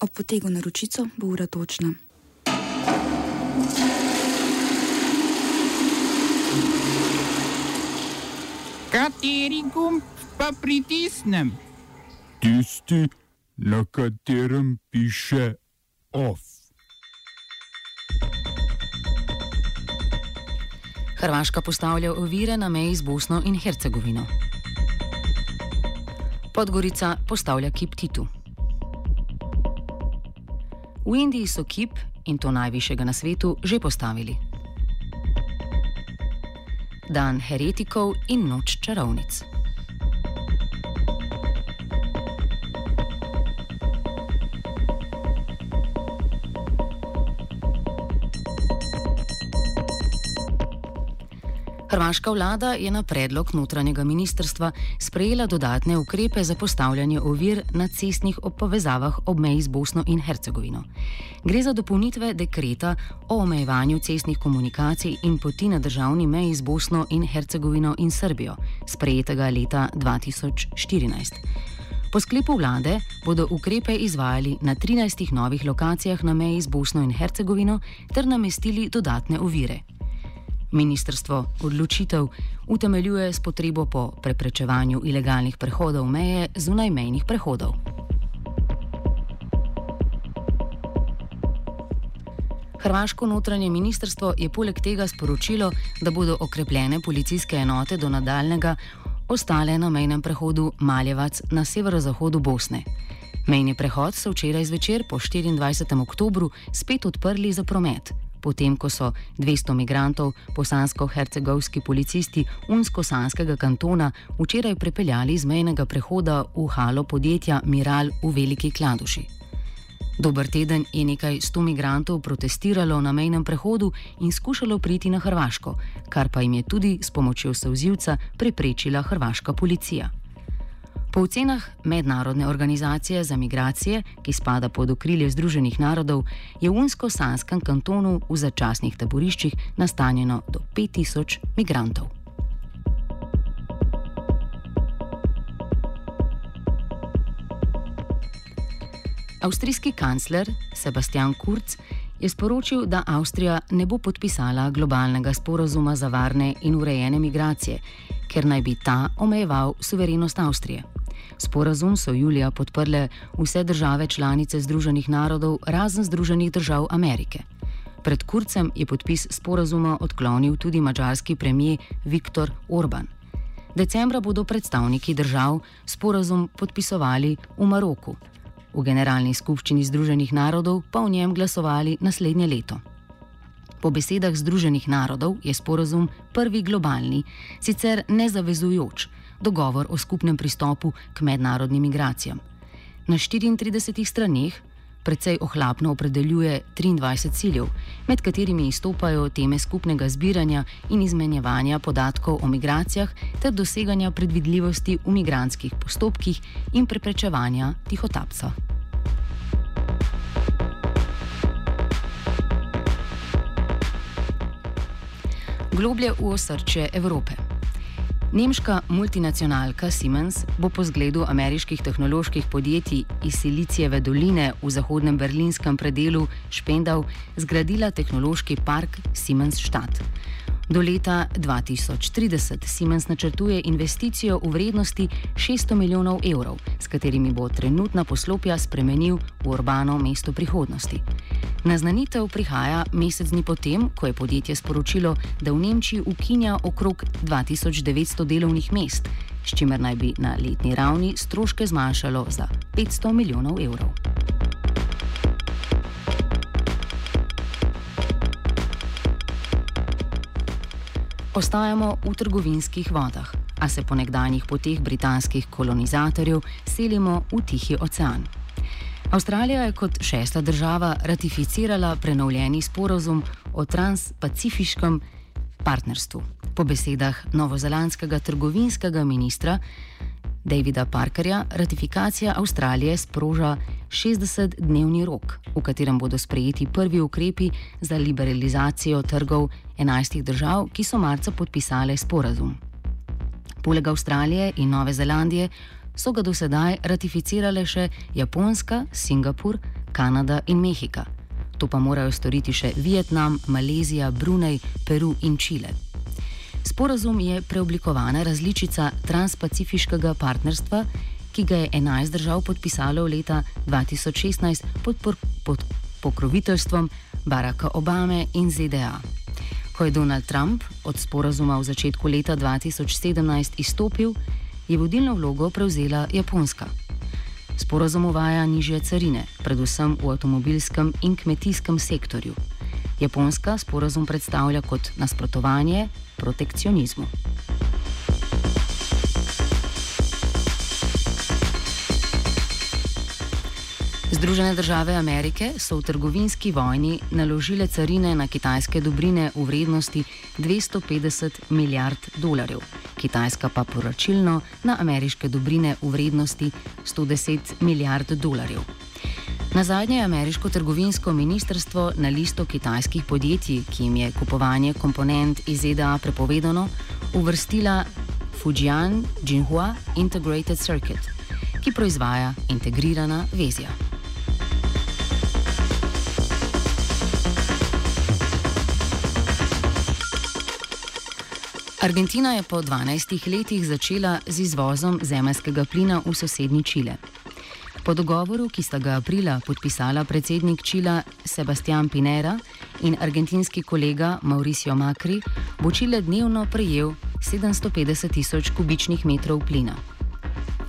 Ob potegu na ročico bo ura točna. Kateri gumb pa pritisnem? Tisti, na katerem piše OF. Hrvaška postavlja ovire na meji z Bosno in Hercegovino. Podgorica postavlja kip Titu. V Indiji so kip, in to najvišjega na svetu, že postavili. Dan heretikov in noč čarovnic. Hrvaška vlada je na predlog notranjega ministrstva sprejela dodatne ukrepe za postavljanje ovir na cestnih povezavah ob meji z Bosno in Hercegovino. Gre za dopolnitve dekreta o omejevanju cestnih komunikacij in poti na državni meji z Bosno in Hercegovino in Srbijo, sprejetega leta 2014. Po sklepu vlade bodo ukrepe izvajali na 13 novih lokacijah na meji z Bosno in Hercegovino ter namestili dodatne ovire. Ministrstvo odločitev utemeljuje s potrebo po preprečevanju ilegalnih prehodov meje zunaj mejnih prehodov. Hrvaško notranje ministrstvo je poleg tega sporočilo, da bodo okrepljene policijske enote do nadaljnega ostale na mejnem prehodu Maljevac na severozahodu Bosne. Mejni prehod so včeraj zvečer po 24. oktobru spet odprli za promet potem ko so 200 migrantov bosansko-hercegovski policisti Unsko-Sanskega kantona včeraj prepeljali z mejnega prehoda v halo podjetja Miral v Veliki Kladuši. Dober teden je nekaj sto migrantov protestiralo na mejnem prehodu in skušalo priti na Hrvaško, kar pa jim je tudi s pomočjo sovzivca preprečila hrvaška policija. Po ocenah Mednarodne organizacije za migracije, ki spada pod okrilje Združenih narodov, je v Unsko-Sanskem kantonu v začasnih taboriščih nastanjeno do 5000 migrantov. Avstrijski kancler Sebastian Kurz je sporočil, da Avstrija ne bo podpisala globalnega sporozuma za varne in urejene migracije, ker naj bi ta omejeval suverenost Avstrije. Sporazum so julija podprle vse države članice Združenih narodov, razen Združenih držav Amerike. Pred kurcem je podpis sporazuma odklonil tudi mačarski premijer Viktor Orban. Decembra bodo predstavniki držav sporazum podpisovali v Maroku. V Generalni skupščini Združenih narodov pa o njem glasovali naslednje leto. Po besedah Združenih narodov je sporazum prvi globalni, sicer nezavezujoč, dogovor o skupnem pristopu k mednarodnim migracijam. Na 34 straneh precej ohlapno opredeljuje 23 ciljev, med katerimi izstopajo teme skupnega zbiranja in izmenjevanja podatkov o migracijah ter doseganja predvidljivosti v migranskih postopkih in preprečevanja tihotapca. Globlje v osrčje Evrope. Nemška multinacionalka Siemens bo po zgledu ameriških tehnoloških podjetij iz Silicijeve doline v zahodnem berlinskem predelu Špendau zgradila tehnološki park Siemens Stadt. Do leta 2030 Siemens načrtuje investicijo v vrednosti 600 milijonov evrov, s katerimi bo trenutna poslopja spremenil v urbano mesto prihodnosti. Naznanitev prihaja mesec dni potem, ko je podjetje sporočilo, da v Nemčiji ukinja okrog 2900 delovnih mest, s čimer naj bi na letni ravni stroške zmanjšalo za 500 milijonov evrov. Ostajamo v trgovinskih vodah, a se po nekdanjih poteh britanskih kolonizatorjev selimo v Tihi ocean. Avstralija je kot šesta država ratificirala prenovljeni sporozum o transpacifiškem partnerstvu. Po besedah novozelandskega trgovinskega ministra Davida Parkerja, ratifikacija Avstralije sproža 60-dnevni rok, v katerem bodo sprejeti prvi ukrepi za liberalizacijo trgov 11 držav, ki so marca podpisale sporazum. Poleg Avstralije in Nove Zelandije so ga do sedaj ratificirale še Japonska, Singapur, Kanada in Mehika. To pa morajo storiti še Vietnam, Malezija, Brunei, Peru in Čile. Sporazum je preoblikovana različica transpacifiškega partnerstva, ki ga je 11 držav podpisalo leta 2016 pod, pod, pod pokroviteljstvom Baracka Obame in ZDA. Ko je Donald Trump od sporazuma v začetku leta 2017 izstopil, je vodilno vlogo prevzela Japonska. Sporazum uvaja nižje carine, predvsem v avtomobilskem in kmetijskem sektorju. Japonska sporazum predstavlja kot nasprotovanje protekcionizmu. Združene države Amerike so v trgovinski vojni naložile carine na kitajske dobrine v vrednosti 250 milijard dolarjev, Kitajska pa poročilno na ameriške dobrine v vrednosti 110 milijard dolarjev. Na zadnje je ameriško trgovinsko ministrstvo na listo kitajskih podjetij, ki jim je kupovanje komponent iz ZDA prepovedano, uvrstila Fujian Jinhua Integrated Circuit, ki proizvaja integrirana vezja. Argentina je po 12 letih začela z izvozom zemljskega plina v sosednji Čile. Po dogovoru, ki sta ga aprila podpisala predsednik Čila Sebastian Pinera in argentinski kolega Mauricio Macri, bo Čile dnevno prejel 750 tisoč kubičnih metrov plina.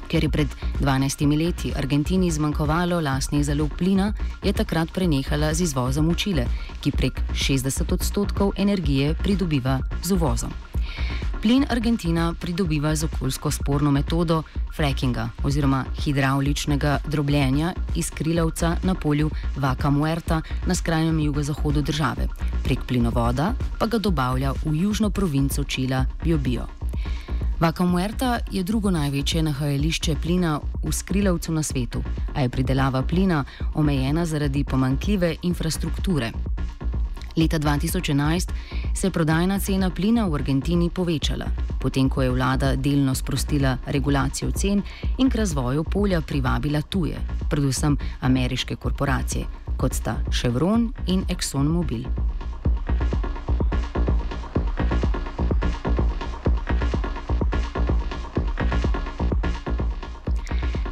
Ker je pred 12 leti Argentini zmanjkovalo lastnih zalog plina, je takrat prenehala z izvozom v Čile, ki prek 60 odstotkov energije pridobiva z uvozom. Plin Argentina pridobiva z okoljsko sporno metodo frackinga oziroma hidravličnega drobljenja iz krilavca na polju Vaca Muerta na skrajnem jugozahodu države. Prek plinovoda pa ga dobavlja v južno provinco Čila Biobio. Vaca Muerta je drugo največje nahajališče plina v skrilavcu na svetu, a je pridelava plina omejena zaradi pomankljive infrastrukture. Leta 2011 se je prodajna cena plina v Argentini povečala, potem ko je vlada delno sprostila regulacijo cen in k razvoju polja privabila tuje, predvsem ameriške korporacije, kot sta Chevron in ExxonMobil.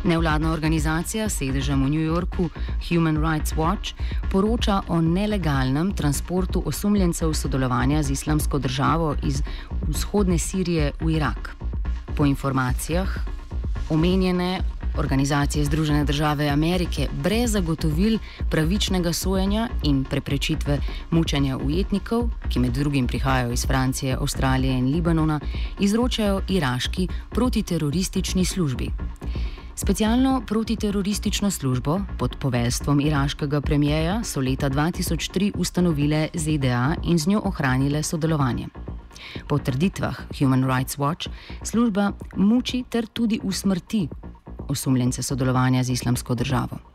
Nevladna organizacija s sedežem v New Yorku Human Rights Watch poroča o nelegalnem transportu osumljencev sodelovanja z islamsko državo iz vzhodne Sirije v Irak. Po informacijah omenjene organizacije Združene države Amerike brez zagotovil pravičnega sojenja in preprečitve mučenja ujetnikov, ki med drugim prihajajo iz Francije, Avstralije in Libanona, izročajo iraški protiteroristični službi. Specialno protiteroristično službo pod poveljstvom iraškega premijeja so leta 2003 ustanovile ZDA in z njo ohranile sodelovanje. Po trditvah Human Rights Watch služba muči ter tudi usmrti osumljence sodelovanja z islamsko državo.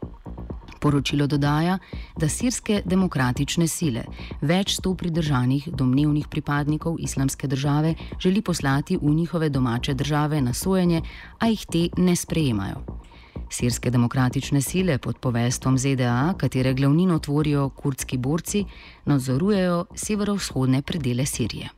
Poročilo dodaja, da sirske demokratične sile več sto pridržanih domnevnih pripadnikov islamske države želi poslati v njihove domače države na sojenje, a jih te ne sprejemajo. Sirske demokratične sile pod povestvom ZDA, katere glavnino tvorijo kurdski borci, nadzorujejo severovzhodne predele Sirije.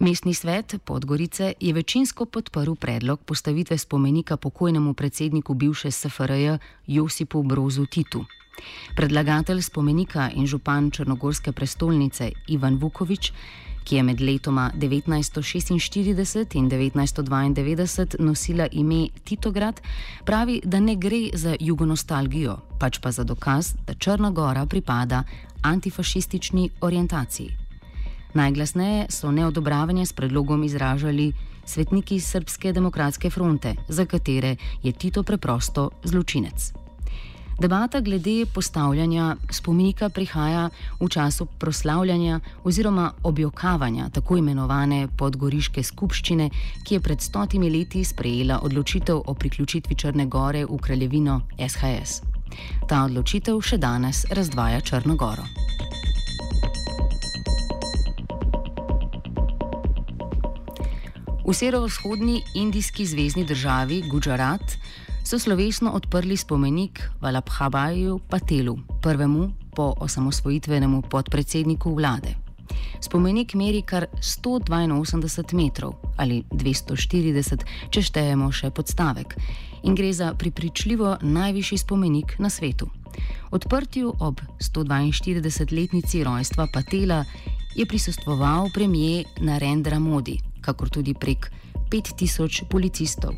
Mestni svet Podgorice je večinsko podprl predlog postavitve spomenika pokojnemu predsedniku bivše SFRJ Josipu Brozu Titu. Predlagatelj spomenika in župan Črnogorske prestolnice Ivan Vukovič, ki je med letoma 1946 in 1992 nosila ime Titograd, pravi, da ne gre za jugonostalgijo, pač pa za dokaz, da Črna Gora pripada antifašistični orientaciji. Najglasneje so neodobravanje s predlogom izražali svetniki Srpske demokratske fronte, za katere je Tito preprosto zločinec. Debata glede postavljanja spomenika prihaja v času proslavljanja oziroma objokavanja tako imenovane podgoriške skupščine, ki je pred stotimi leti sprejela odločitev o priključitvi Črne Gore v kraljevino SHS. Ta odločitev še danes razdvaja Črnogoro. V severovzhodni indijski zvezdni državi Gujarat so slovesno odprli spomenik Valabhabaju Patelu, prvemu po osamosvojitvenemu podpredsedniku vlade. Spomenik meri kar 182 metrov ali 240, če štejemo še podstavek, in gre za pripričljivo najvišji spomenik na svetu. Odprtju ob 142-letnici rojstva Patela je prisostvoval premijer Narendra Modi, kakor tudi prek 5000 policistov.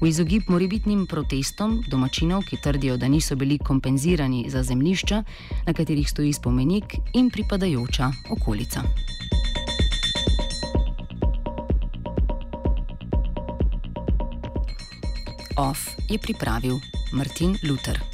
V izogib morebitnim protestom domačinov, ki trdijo, da niso bili kompenzirani za zemljišča, na katerih stoji spomenik in pripadajoča okolica. OF je pripravil Martin Luther.